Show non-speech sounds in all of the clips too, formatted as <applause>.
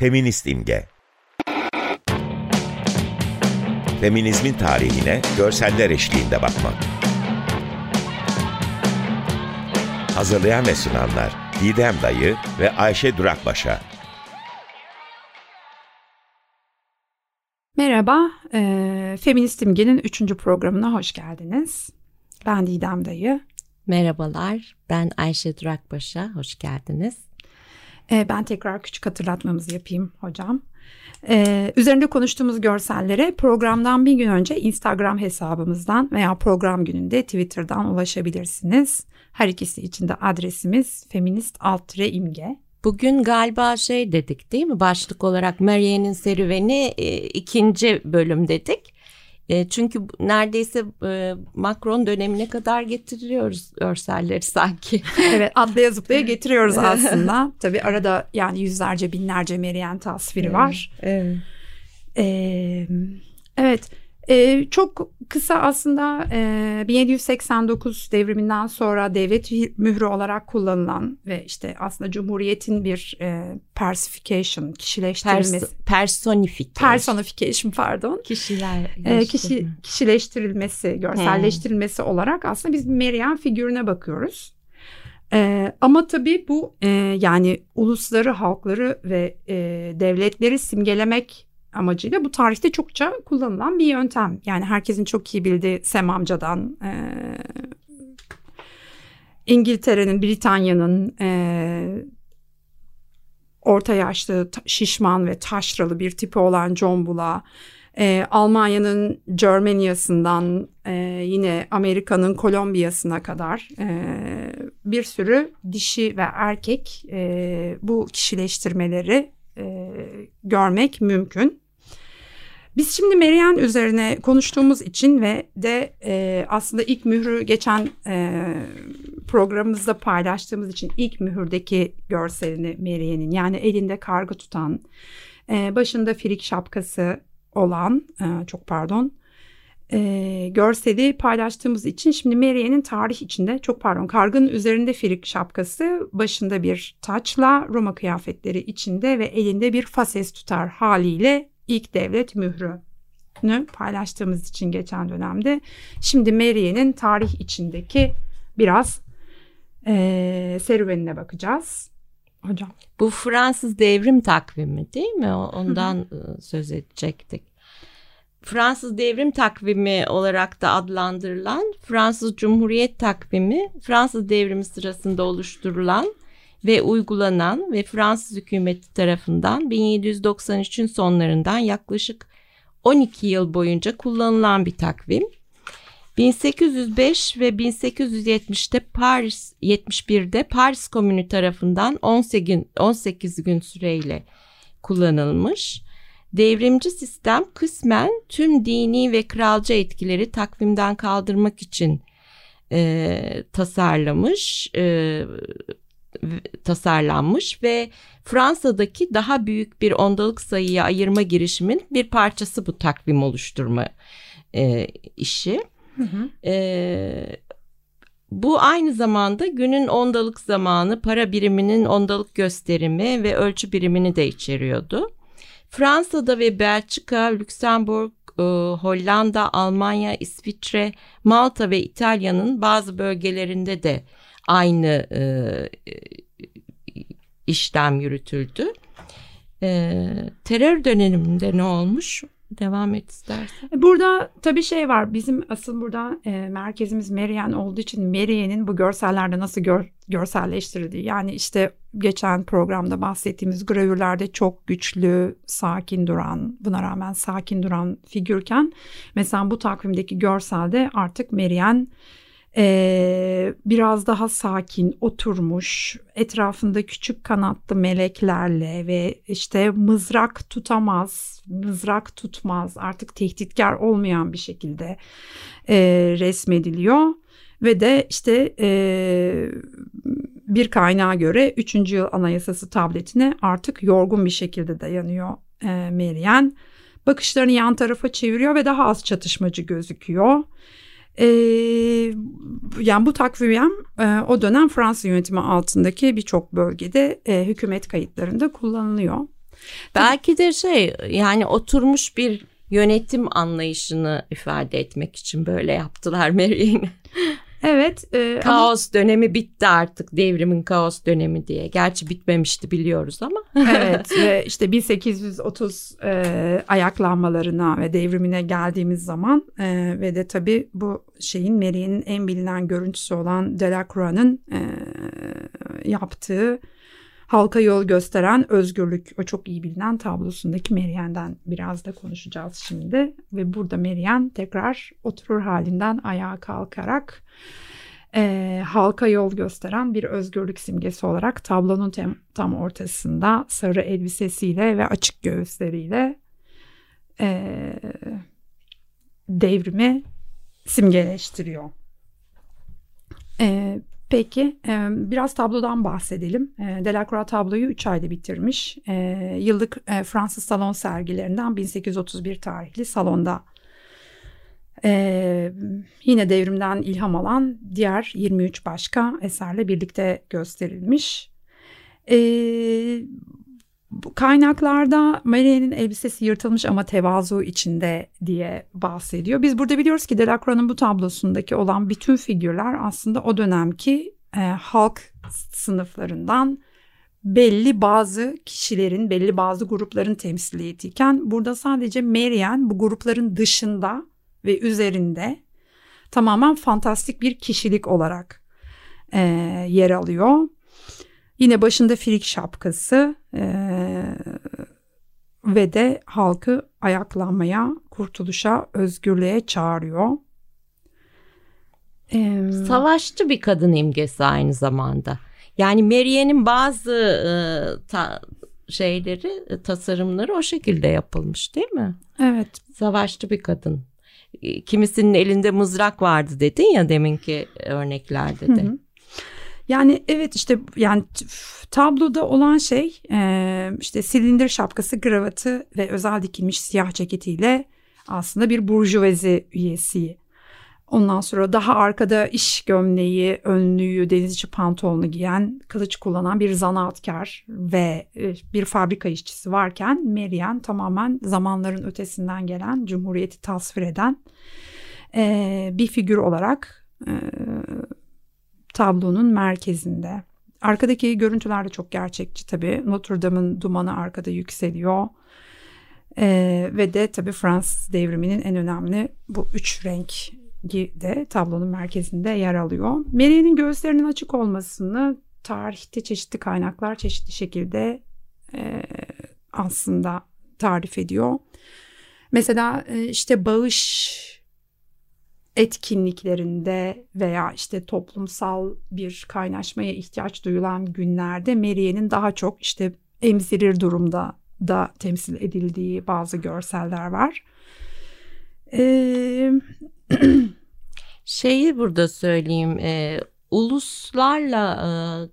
Feminist imge. Feminizmin tarihine görseller eşliğinde bakmak. Hazırlayan ve sunanlar Didem Dayı ve Ayşe Durakbaşa. Merhaba, e, Feminist İmge'nin 3. programına hoş geldiniz. Ben Didem Dayı. Merhabalar, ben Ayşe Durakbaş'a, hoş geldiniz. E, ben tekrar küçük hatırlatmamızı yapayım hocam. E, üzerinde konuştuğumuz görsellere programdan bir gün önce Instagram hesabımızdan veya program gününde Twitter'dan ulaşabilirsiniz. Her ikisi için de adresimiz feminist alt imge. Bugün galiba şey dedik değil mi? Başlık olarak Marianne'in serüveni e, ikinci bölüm dedik. E, çünkü neredeyse e, Macron dönemine kadar getiriyoruz görselleri sanki. <laughs> evet atlaya zıplaya getiriyoruz aslında. Tabii arada yani yüzlerce binlerce Marianne tasviri var. Evet. Ee, evet. Ee, çok kısa aslında e, 1789 devriminden sonra devlet mührü olarak kullanılan ve işte aslında Cumhuriyet'in bir e, persification, kişileştirilmesi. Pers personification. Personification pardon. Kişiler. E, kişi, kişileştirilmesi, görselleştirilmesi hmm. olarak aslında biz Meryem figürüne bakıyoruz. Ee, ama tabii bu e, yani ulusları, halkları ve e, devletleri simgelemek amacıyla bu tarihte çokça kullanılan bir yöntem. Yani herkesin çok iyi bildiği Sem amcadan e, İngiltere'nin, Britanya'nın e, orta yaşlı, şişman ve taşralı bir tipi olan John Bull'a e, Almanya'nın Germanya'sından e, yine Amerika'nın Kolombiya'sına kadar e, bir sürü dişi ve erkek e, bu kişileştirmeleri görmek mümkün. Biz şimdi Merian üzerine konuştuğumuz için ve de e, aslında ilk mührü geçen e, programımızda paylaştığımız için ilk mühürdeki görselini Merian'in yani elinde kargı tutan, e, başında firik şapkası olan, e, çok pardon, e, görseli paylaştığımız için şimdi Marianne'in tarih içinde çok pardon kargın üzerinde firik şapkası başında bir taçla Roma kıyafetleri içinde ve elinde bir fases tutar haliyle ilk devlet mührünü paylaştığımız için geçen dönemde şimdi Marianne'in tarih içindeki biraz e, serüvenine bakacağız. Hocam. Bu Fransız devrim takvimi değil mi? Ondan söz edecektik. Fransız devrim takvimi olarak da adlandırılan Fransız Cumhuriyet takvimi Fransız devrimi sırasında oluşturulan ve uygulanan ve Fransız hükümeti tarafından 1793'ün sonlarından yaklaşık 12 yıl boyunca kullanılan bir takvim. 1805 ve 1870'te Paris 71'de Paris Komünü tarafından 18 gün, 18 gün süreyle kullanılmış. Devrimci sistem kısmen tüm dini ve kralcı etkileri takvimden kaldırmak için e, tasarlamış, e, tasarlanmış ve Fransa'daki daha büyük bir ondalık sayıya ayırma girişimin bir parçası bu takvim oluşturma e, işi. Hı hı. E, bu aynı zamanda günün ondalık zamanı, para biriminin ondalık gösterimi ve ölçü birimini de içeriyordu. Fransa'da ve Belçika, Lüksemburg, e, Hollanda, Almanya, İsviçre, Malta ve İtalya'nın bazı bölgelerinde de aynı e, işlem yürütüldü. E, terör döneminde ne olmuş? Devam et istersen. E, burada tabii şey var. Bizim asıl burada e, merkezimiz Merian olduğu için Merian'in bu görsellerde nasıl gör, görselleştirildiği. Yani işte geçen programda bahsettiğimiz gravürlerde çok güçlü, sakin duran, buna rağmen sakin duran figürken mesela bu takvimdeki görselde artık Merian ee, biraz daha sakin oturmuş etrafında küçük kanatlı meleklerle ve işte mızrak tutamaz mızrak tutmaz artık tehditkar olmayan bir şekilde e, resmediliyor ve de işte e, bir kaynağa göre 3. yıl anayasası tabletine artık yorgun bir şekilde dayanıyor e, Meryem. Bakışlarını yan tarafa çeviriyor ve daha az çatışmacı gözüküyor. E, yani bu takvim e, o dönem Fransız yönetimi altındaki birçok bölgede e, hükümet kayıtlarında kullanılıyor. Belki de şey yani oturmuş bir yönetim anlayışını ifade etmek için böyle yaptılar Marianne'i. <laughs> Evet. E, kaos ama... dönemi bitti artık devrimin kaos dönemi diye. Gerçi bitmemişti biliyoruz ama. <laughs> evet ve işte 1830 e, ayaklanmalarına ve devrimine geldiğimiz zaman e, ve de tabii bu şeyin Mary'nin en bilinen görüntüsü olan Delacroix'ın e, yaptığı halka yol gösteren özgürlük o çok iyi bilinen tablosundaki Meryem'den biraz da konuşacağız şimdi ve burada Meryem tekrar oturur halinden ayağa kalkarak e, halka yol gösteren bir özgürlük simgesi olarak tablonun tem, tam ortasında sarı elbisesiyle ve açık göğüsleriyle e, devrimi simgeleştiriyor. E, Peki biraz tablodan bahsedelim. Delacroix tabloyu 3 ayda bitirmiş. Yıllık Fransız salon sergilerinden 1831 tarihli salonda yine devrimden ilham alan diğer 23 başka eserle birlikte gösterilmiş. Kaynaklarda Maria'nın elbisesi yırtılmış ama tevazu içinde diye bahsediyor. Biz burada biliyoruz ki Delacroix'ın bu tablosundaki olan bütün figürler aslında o dönemki e, halk sınıflarından belli bazı kişilerin, belli bazı grupların temsiliyetiyken burada sadece Marianne bu grupların dışında ve üzerinde tamamen fantastik bir kişilik olarak e, yer alıyor. Yine başında frik şapkası e, ve de halkı ayaklanmaya, kurtuluşa, özgürlüğe çağırıyor. E, Savaşçı bir kadın imgesi aynı zamanda. Yani Marianne'in bazı e, ta, şeyleri, e, tasarımları o şekilde yapılmış değil mi? Evet. Savaşçı bir kadın. E, kimisinin elinde mızrak vardı dedin ya deminki örneklerde de. Hı hı. Yani evet işte yani tabloda olan şey e, işte silindir şapkası, kravatı ve özel dikilmiş siyah ceketiyle aslında bir burjuvazi üyesi. Ondan sonra daha arkada iş gömleği, önlüğü, denizci pantolonu giyen, kılıç kullanan bir zanaatkar ve e, bir fabrika işçisi varken Marian tamamen zamanların ötesinden gelen, cumhuriyeti tasvir eden e, bir figür olarak e, tablonun merkezinde. Arkadaki görüntüler de çok gerçekçi tabii. Notre Dame'ın dumanı arkada yükseliyor. Ee, ve de tabii Fransız devriminin en önemli bu üç renk de tablonun merkezinde yer alıyor. Mary'nin göğüslerinin açık olmasını tarihte çeşitli kaynaklar çeşitli şekilde e, aslında tarif ediyor. Mesela e, işte bağış etkinliklerinde veya işte toplumsal bir kaynaşmaya ihtiyaç duyulan günlerde Meriye'nin daha çok işte emzirir durumda da temsil edildiği bazı görseller var. Ee... <clears throat> Şeyi burada söyleyeyim, uluslarla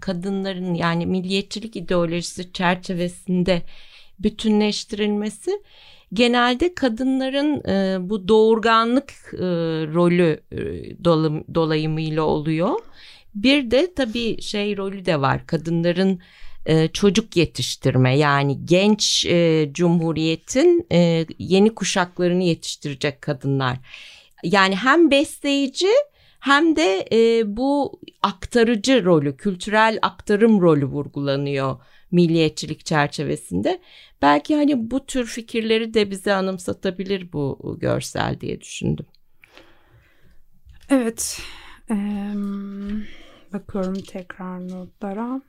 kadınların yani milliyetçilik ideolojisi çerçevesinde bütünleştirilmesi genelde kadınların e, bu doğurganlık e, rolü e, dolum, dolayımıyla oluyor. Bir de tabii şey rolü de var kadınların e, çocuk yetiştirme yani genç e, cumhuriyetin e, yeni kuşaklarını yetiştirecek kadınlar. Yani hem besleyici hem de e, bu aktarıcı rolü, kültürel aktarım rolü vurgulanıyor milliyetçilik çerçevesinde. Belki hani bu tür fikirleri de bize anımsatabilir bu görsel diye düşündüm. Evet. Ee, bakıyorum tekrar notlara.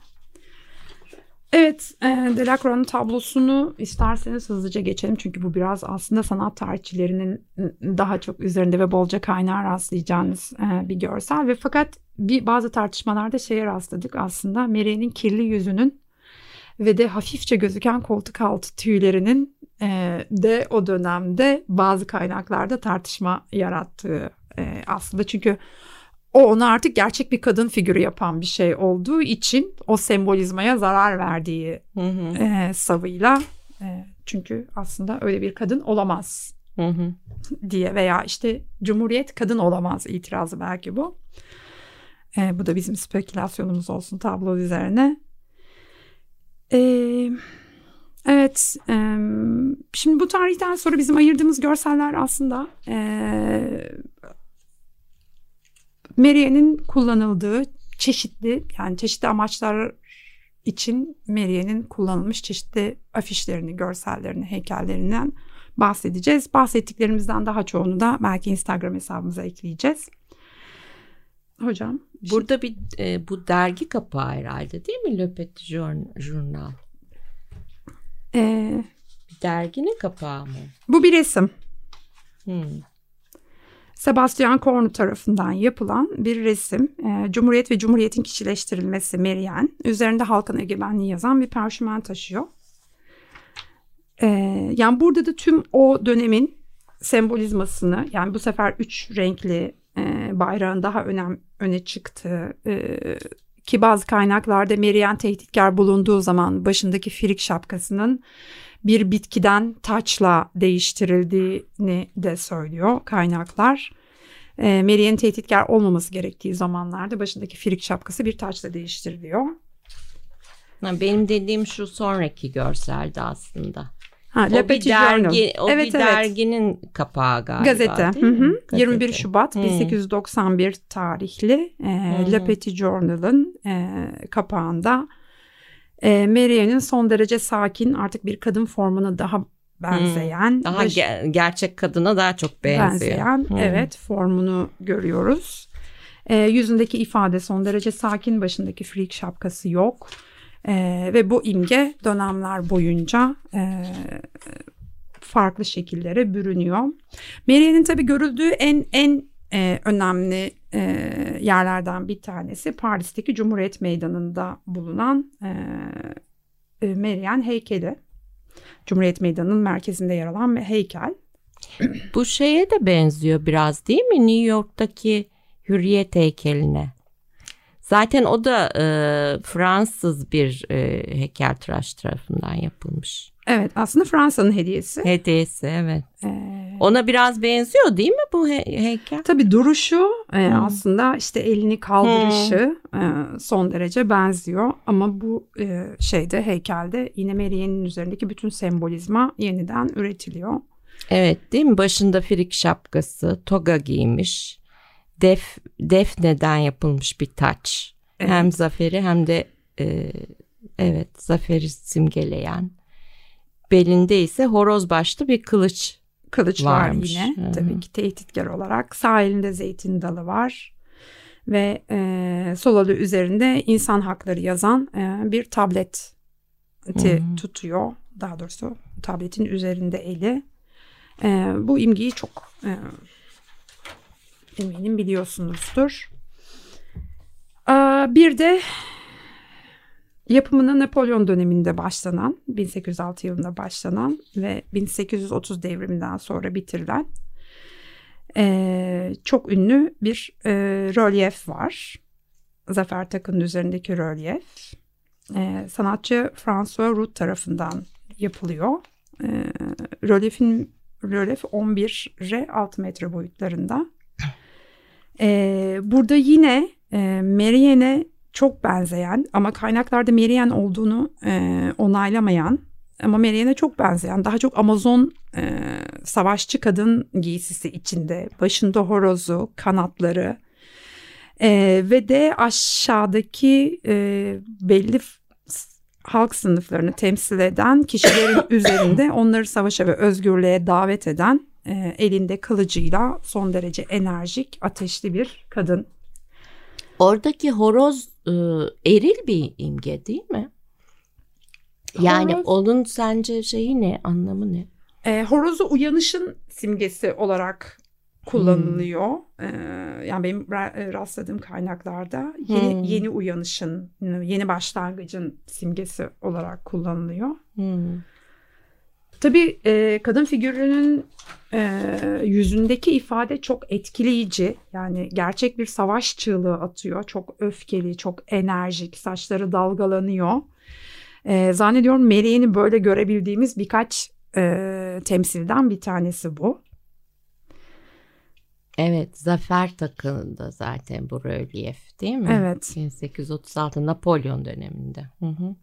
Evet, e, tablosunu isterseniz hızlıca geçelim. Çünkü bu biraz aslında sanat tarihçilerinin daha çok üzerinde ve bolca kaynağı rastlayacağınız bir görsel. Ve fakat bir bazı tartışmalarda şeye rastladık aslında. Mary'nin kirli yüzünün ve de hafifçe gözüken koltuk altı tüylerinin e, de o dönemde bazı kaynaklarda tartışma yarattığı e, aslında çünkü o onu artık gerçek bir kadın figürü yapan bir şey olduğu için o sembolizmaya zarar verdiği hı hı. E, savıyla e, çünkü aslında öyle bir kadın olamaz hı hı. diye veya işte cumhuriyet kadın olamaz itirazı belki bu. E, bu da bizim spekülasyonumuz olsun tablo üzerine. Ee, Evet. E, şimdi bu tarihten sonra bizim ayırdığımız görseller aslında e, Meriye'nin kullanıldığı çeşitli yani çeşitli amaçlar için Meriye'nin kullanılmış çeşitli afişlerini, görsellerini, heykellerinden bahsedeceğiz. Bahsettiklerimizden daha çoğunu da belki Instagram hesabımıza ekleyeceğiz. Hocam. Burada bir e, bu dergi kapağı herhalde değil mi? Le Petit Journal. Ee, Derginin kapağı mı? Bu bir resim. Hmm. Sebastian Kornu tarafından yapılan bir resim. E, Cumhuriyet ve Cumhuriyet'in kişileştirilmesi Meriyen. Üzerinde halkın egemenliği yazan bir parşömen taşıyor. E, yani burada da tüm o dönemin sembolizmasını yani bu sefer üç renkli e, bayrağın daha önem öne çıktığı e, ki bazı kaynaklarda Meriyen tehditkar bulunduğu zaman başındaki firik şapkasının bir bitkiden taçla değiştirildiğini de söylüyor kaynaklar. E, Mary'nin tehditkar olmaması gerektiği zamanlarda başındaki firik şapkası bir taçla değiştiriliyor. Benim dediğim şu sonraki görselde aslında. Ha, o bir dergi, o evet, bir evet. derginin kapağı galiba. Gazete. Hı hı. Gazete. 21 Şubat hı. 1891 tarihli e, Le Petit Journal'ın e, kapağında e, Marianne'in son derece sakin artık bir kadın formuna daha benzeyen. Hmm, daha baş, ge- gerçek kadına daha çok benziyor. Benzeyen hmm. evet formunu görüyoruz. E, yüzündeki ifade son derece sakin başındaki freak şapkası yok. E, ve bu imge dönemler boyunca e, farklı şekillere bürünüyor. Marianne'in tabii görüldüğü en en e, önemli e, yerlerden bir tanesi Paris'teki Cumhuriyet Meydanı'nda bulunan e, e, Meryem heykeli. Cumhuriyet Meydanı'nın merkezinde yer alan bir heykel. Bu şeye de benziyor biraz değil mi? New York'taki Hürriyet heykeline. Zaten o da e, Fransız bir e, heykeltıraş tarafından yapılmış. Evet aslında Fransa'nın hediyesi. Hediyesi evet. Ee, Ona biraz benziyor değil mi bu he- heykel? Tabii duruşu e, hmm. aslında işte elini kaldırışı hmm. e, son derece benziyor. Ama bu e, şeyde heykelde yine Marienne'in üzerindeki bütün sembolizma yeniden üretiliyor. Evet değil mi? Başında firik şapkası, toga giymiş. Def, defneden yapılmış bir taç. Evet. Hem zaferi hem de e, evet zaferi simgeleyen belinde ise horoz başlı bir kılıç kılıç varmış. var yine Hı-hı. tabii ki tehditkar olarak sağ elinde zeytin dalı var ve e, sol alı üzerinde insan hakları yazan e, bir tablet tutuyor daha doğrusu tabletin üzerinde eli e, bu imgeyi çok e, eminim biliyorsunuzdur. E, bir de Yapımına Napolyon döneminde başlanan, 1806 yılında başlanan ve 1830 devriminden sonra bitirilen e, çok ünlü bir e, rölyef var. Zafer Takı'nın üzerindeki rölyef. E, sanatçı François Rout tarafından yapılıyor. Rölyefin rölyef 11'e 6 metre boyutlarında. E, burada yine e, Marianne çok benzeyen ama kaynaklarda Meriyen olduğunu e, onaylamayan ama Meriyen'e çok benzeyen daha çok Amazon e, savaşçı kadın giysisi içinde başında horozu kanatları e, ve de aşağıdaki e, belli halk sınıflarını temsil eden kişilerin <coughs> üzerinde onları savaşa ve özgürlüğe davet eden e, elinde kılıcıyla son derece enerjik ateşli bir kadın Oradaki horoz e, eril bir imge değil mi? Yani horoz, onun sence şeyi ne, anlamı ne? E, horozu uyanışın simgesi olarak kullanılıyor. Hmm. Ee, yani benim e, rastladığım kaynaklarda yeni, hmm. yeni uyanışın, yeni başlangıcın simgesi olarak kullanılıyor. Hmm. Tabii e, kadın figürünün e, yüzündeki ifade çok etkileyici. Yani gerçek bir savaş çığlığı atıyor. Çok öfkeli, çok enerjik, saçları dalgalanıyor. E, zannediyorum Meriye'ni böyle görebildiğimiz birkaç e, temsilden bir tanesi bu. Evet, Zafer takımında zaten bu rölyef değil mi? Evet. 1836 Napolyon döneminde. Hı hı.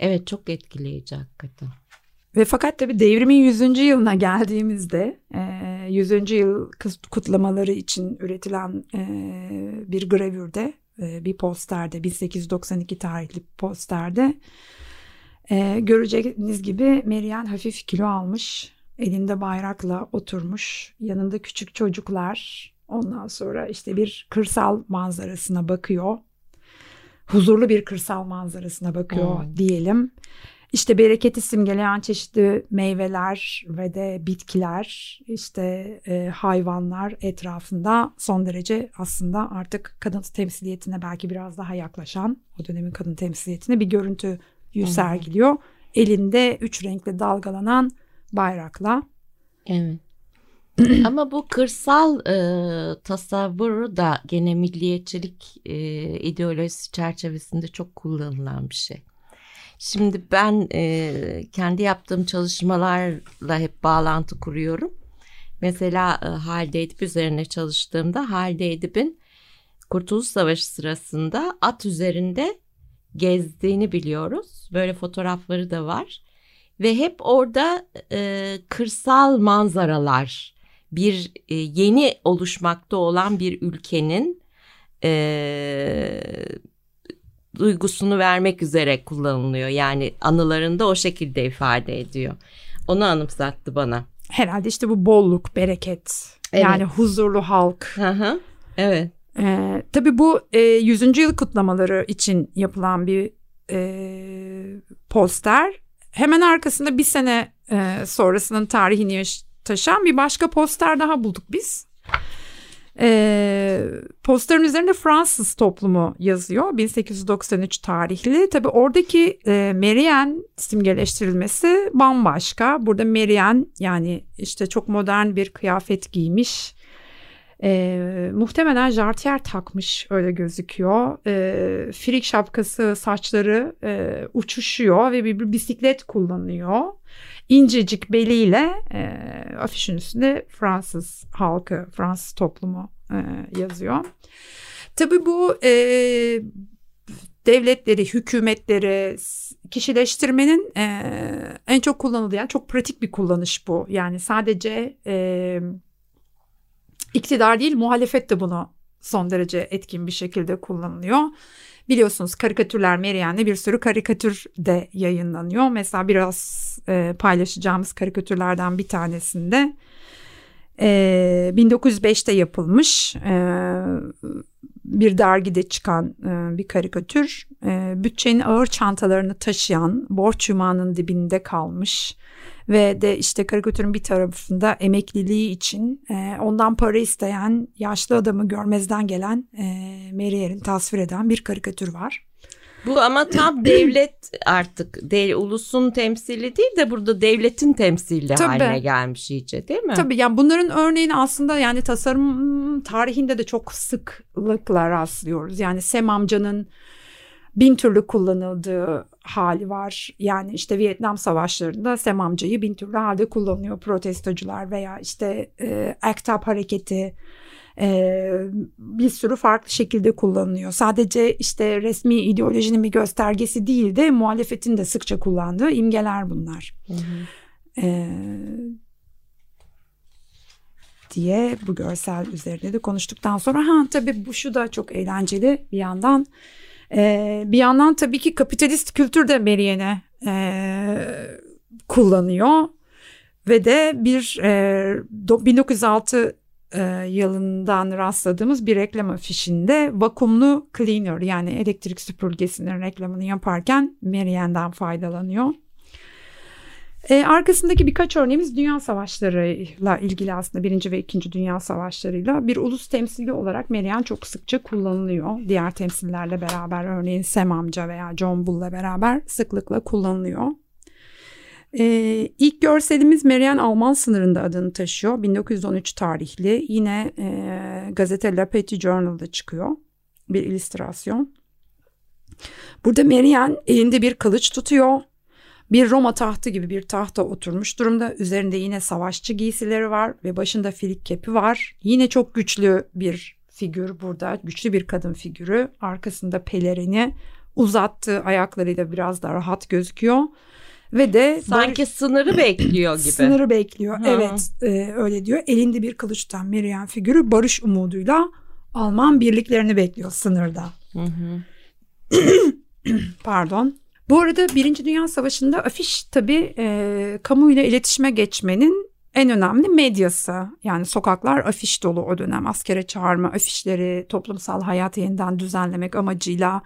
Evet çok etkileyici hakikaten. Ve fakat tabii devrimin 100. yılına geldiğimizde 100. yıl kutlamaları için üretilen bir gravürde bir posterde 1892 tarihli posterde göreceğiniz gibi Meryem hafif kilo almış elinde bayrakla oturmuş yanında küçük çocuklar ondan sonra işte bir kırsal manzarasına bakıyor huzurlu bir kırsal manzarasına bakıyor hmm. diyelim. İşte bereketi simgeleyen çeşitli meyveler ve de bitkiler, işte e, hayvanlar etrafında son derece aslında artık kadın temsiliyetine belki biraz daha yaklaşan o dönemin kadın temsiliyetine bir görüntü hmm. sergiliyor. Elinde üç renkli dalgalanan bayrakla. Evet. <clears throat> Ama bu kırsal e, tasavvuru da gene milliyetçilik e, ideolojisi çerçevesinde çok kullanılan bir şey. Şimdi ben e, kendi yaptığım çalışmalarla hep bağlantı kuruyorum. Mesela e, Halide Edip üzerine çalıştığımda Halide Edip'in Kurtuluş Savaşı sırasında at üzerinde gezdiğini biliyoruz. Böyle fotoğrafları da var. Ve hep orada e, kırsal manzaralar, bir e, yeni oluşmakta olan bir ülkenin e, duygusunu vermek üzere kullanılıyor. Yani anılarında o şekilde ifade ediyor. Onu anımsattı bana. Herhalde işte bu bolluk, bereket, evet. yani huzurlu halk. Hı hı. Evet. Ee, tabii bu e, 100. yıl kutlamaları için yapılan bir e, poster. Hemen arkasında bir sene e, sonrasının tarihini taşıyan bir başka poster daha bulduk biz. E, posterin üzerinde Fransız toplumu yazıyor. 1893 tarihli. Tabi oradaki e, Marianne simgeleştirilmesi bambaşka. Burada Marianne yani işte çok modern bir kıyafet giymiş. E, muhtemelen jartiyer takmış öyle gözüküyor. E, frik şapkası saçları e, uçuşuyor ve bir, bir bisiklet kullanıyor incecik beliyle e, afişin üstünde Fransız halkı, Fransız toplumu e, yazıyor. Tabii bu e, devletleri, hükümetleri kişileştirmenin e, en çok kullanıldığı, yani çok pratik bir kullanış bu. Yani sadece e, iktidar değil, muhalefet de bunu son derece etkin bir şekilde kullanılıyor. Biliyorsunuz karikatürler Meriyen'le bir sürü karikatür de yayınlanıyor. Mesela biraz e, paylaşacağımız karikatürlerden bir tanesinde e, 1905'te yapılmış e, bir dergide çıkan e, bir karikatür. E, bütçenin ağır çantalarını taşıyan borç yumağının dibinde kalmış ve de işte karikatürün bir tarafında emekliliği için e, ondan para isteyen yaşlı adamı görmezden gelen e, tasvir eden bir karikatür var. Bu ama tam <clears throat> devlet artık de, ulusun temsili değil de burada devletin temsili Tabii. haline gelmiş iyice değil mi? Tabii yani bunların örneğini aslında yani tasarım tarihinde de çok sıklıkla rastlıyoruz. Yani Sem amcanın bin türlü kullanıldığı hali var. Yani işte Vietnam savaşlarında Sem amcayı bin türlü halde kullanıyor protestocular veya işte e, ACT UP hareketi e, bir sürü farklı şekilde kullanılıyor. Sadece işte resmi ideolojinin bir göstergesi değil de muhalefetin de sıkça kullandığı imgeler bunlar. Hı hı. E, diye bu görsel üzerinde de konuştuktan sonra ha tabii bu şu da çok eğlenceli bir yandan e, bir yandan tabii ki kapitalist kültür de Marianne e, kullanıyor ve de bir e, 1906 e, yılından rastladığımız bir reklam afişinde vakumlu cleaner yani elektrik süpürgesinin reklamını yaparken Marianne'den faydalanıyor. E, arkasındaki birkaç örneğimiz Dünya Savaşları'yla ilgili aslında Birinci ve İkinci Dünya Savaşları'yla bir ulus temsili olarak Marianne çok sıkça kullanılıyor. Diğer temsillerle beraber örneğin Sem amca veya John Bull'la beraber sıklıkla kullanılıyor. Ee, ilk görselimiz Merian Alman sınırında adını taşıyor. 1913 tarihli. Yine e, gazete La Petite Journal'da çıkıyor. Bir illüstrasyon. Burada Merian elinde bir kılıç tutuyor. Bir Roma tahtı gibi bir tahta oturmuş durumda. Üzerinde yine savaşçı giysileri var ve başında filik kepi var. Yine çok güçlü bir figür burada. Güçlü bir kadın figürü. Arkasında pelerini, uzattığı ayaklarıyla biraz daha rahat gözüküyor. Ve de sanki sınırı bekliyor gibi. Sınırı bekliyor. Hı. Evet, e, öyle diyor. Elinde bir kılıçtan Meryem figürü barış umuduyla Alman birliklerini bekliyor sınırda. Hı hı. <clears throat> Pardon. Bu arada Birinci Dünya Savaşı'nda afiş tabii e, kamuyla iletişime geçmenin en önemli medyası. Yani sokaklar afiş dolu o dönem. Askere çağırma afişleri, toplumsal hayatı yeniden düzenlemek amacıyla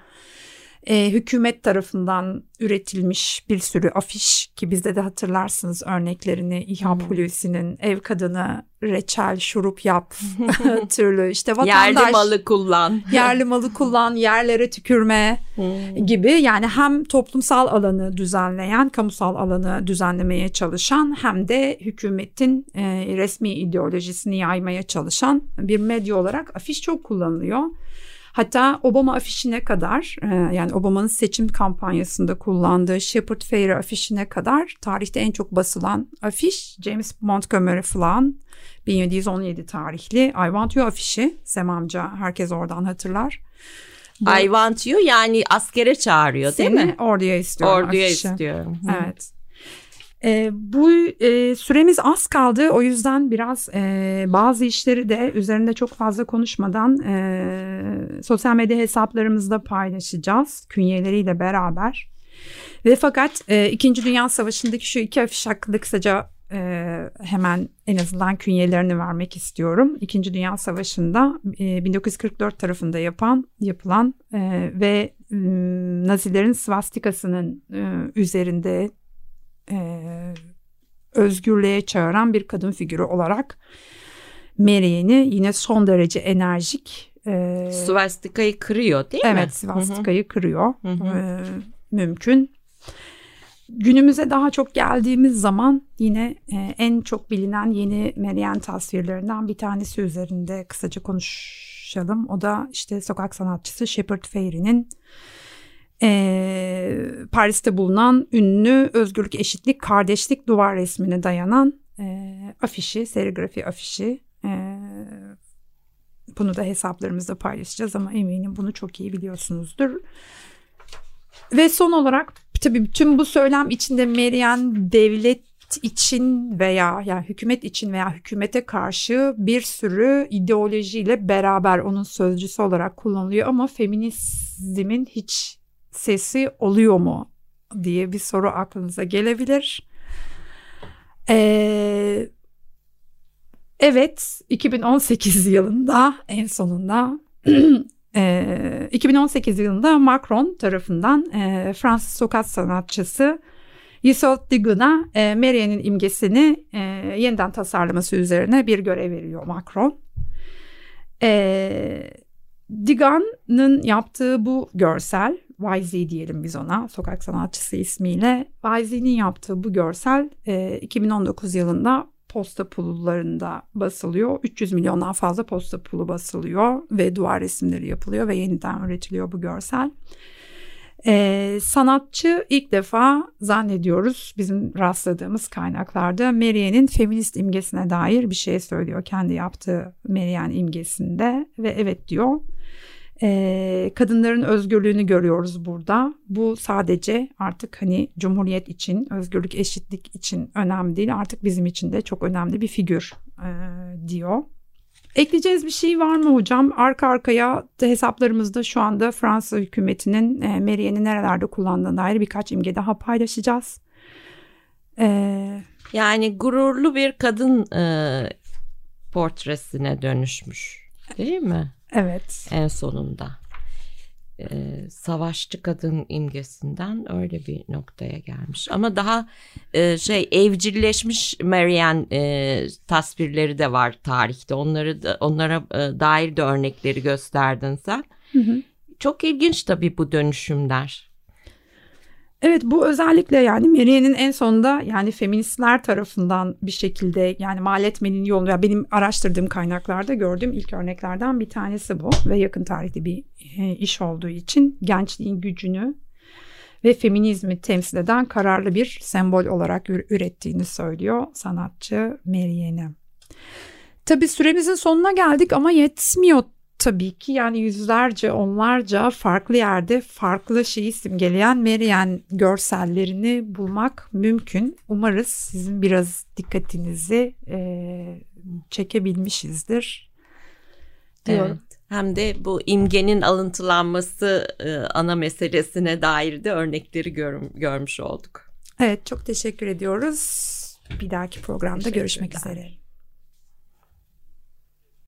e, hükümet tarafından üretilmiş bir sürü afiş ki bizde de hatırlarsınız örneklerini İHA hmm. Hulusi'nin ev kadını reçel şurup yap <laughs> <laughs> türlü işte vatandaş yerli malı kullan yerli malı kullan yerlere tükürme hmm. gibi yani hem toplumsal alanı düzenleyen kamusal alanı düzenlemeye çalışan hem de hükümetin e, resmi ideolojisini yaymaya çalışan bir medya olarak afiş çok kullanılıyor. Hatta Obama afişine kadar e, yani Obama'nın seçim kampanyasında kullandığı Shepard Fairey afişine kadar tarihte en çok basılan afiş James Montgomery Flynn 1717 tarihli I Want You afişi. Semamca herkes oradan hatırlar. Bu, I want you yani askere çağırıyor değil mi? orduya istiyorum Orduya afişi. istiyorum. Evet. E, bu e, süremiz az kaldı o yüzden biraz e, bazı işleri de üzerinde çok fazla konuşmadan e, sosyal medya hesaplarımızda paylaşacağız künyeleriyle beraber. Ve fakat e, İkinci Dünya Savaşı'ndaki şu iki afiş hakkında kısaca e, hemen en azından künyelerini vermek istiyorum. İkinci Dünya Savaşı'nda e, 1944 tarafında yapan yapılan e, ve e, Nazilerin svastikasının e, üzerinde e, özgürlüğe çağıran bir kadın figürü olarak Marianne'i yine son derece enerjik e, Svastika'yı kırıyor değil evet, mi? Evet Svastika'yı kırıyor. Hı hı. E, mümkün. Günümüze daha çok geldiğimiz zaman yine e, en çok bilinen yeni Marianne tasvirlerinden bir tanesi üzerinde kısaca konuşalım. O da işte sokak sanatçısı Shepard Fairey'nin e, Paris'te bulunan ünlü özgürlük, eşitlik, kardeşlik duvar resmine dayanan e, afişi, serigrafi afişi. E, bunu da hesaplarımızda paylaşacağız ama eminim bunu çok iyi biliyorsunuzdur. Ve son olarak tabii tüm bu söylem içinde Merian devlet için veya yani hükümet için veya hükümete karşı bir sürü ideolojiyle beraber onun sözcüsü olarak kullanılıyor ama feminizmin hiç sesi oluyor mu diye bir soru aklınıza gelebilir. Ee, evet 2018 yılında en sonunda <clears throat> e, 2018 yılında Macron tarafından e, Fransız sokak sanatçısı Yusuf Digun'a e, Marianne'in imgesini e, yeniden tasarlaması üzerine bir görev veriyor Macron. E, Digan'ın yaptığı bu görsel YZ diyelim biz ona sokak sanatçısı ismiyle. YZ'nin yaptığı bu görsel e, 2019 yılında posta pullarında basılıyor. 300 milyondan fazla posta pulu basılıyor ve duvar resimleri yapılıyor ve yeniden üretiliyor bu görsel. Ee, sanatçı ilk defa zannediyoruz bizim rastladığımız kaynaklarda Marianne'in feminist imgesine dair bir şey söylüyor kendi yaptığı Marianne imgesinde ve evet diyor e, kadınların özgürlüğünü görüyoruz burada. Bu sadece artık hani cumhuriyet için, özgürlük, eşitlik için önemli değil. Artık bizim için de çok önemli bir figür e, diyor. Ekleyeceğiz bir şey var mı hocam? Arka arkaya hesaplarımızda şu anda Fransa hükümetinin e, Marianne'i nerelerde kullandığına dair birkaç imge daha paylaşacağız. E, yani gururlu bir kadın e, portresine dönüşmüş değil mi? Evet. En sonunda. Ee, savaşçı kadın imgesinden öyle bir noktaya gelmiş. Ama daha e, şey evcilleşmiş Marianne e, tasvirleri de var tarihte. Onları da, onlara e, dair de örnekleri gösterdin sen. Hı hı. Çok ilginç tabii bu dönüşümler. Evet bu özellikle yani Marianne'in en sonunda yani feministler tarafından bir şekilde yani mal etmenin yolu ya benim araştırdığım kaynaklarda gördüğüm ilk örneklerden bir tanesi bu ve yakın tarihte bir e, iş olduğu için gençliğin gücünü ve feminizmi temsil eden kararlı bir sembol olarak ürettiğini söylüyor sanatçı Marianne. Tabii süremizin sonuna geldik ama yetmiyor tabii ki yani yüzlerce onlarca farklı yerde farklı şeyi simgeleyen Marian görsellerini bulmak mümkün. Umarız sizin biraz dikkatinizi e, çekebilmişizdir diyorum. Evet. Hem de bu imgenin alıntılanması e, ana meselesine dair de örnekleri gör, görmüş olduk. Evet çok teşekkür ediyoruz. Bir dahaki programda Teşekkür görüşmek üzere.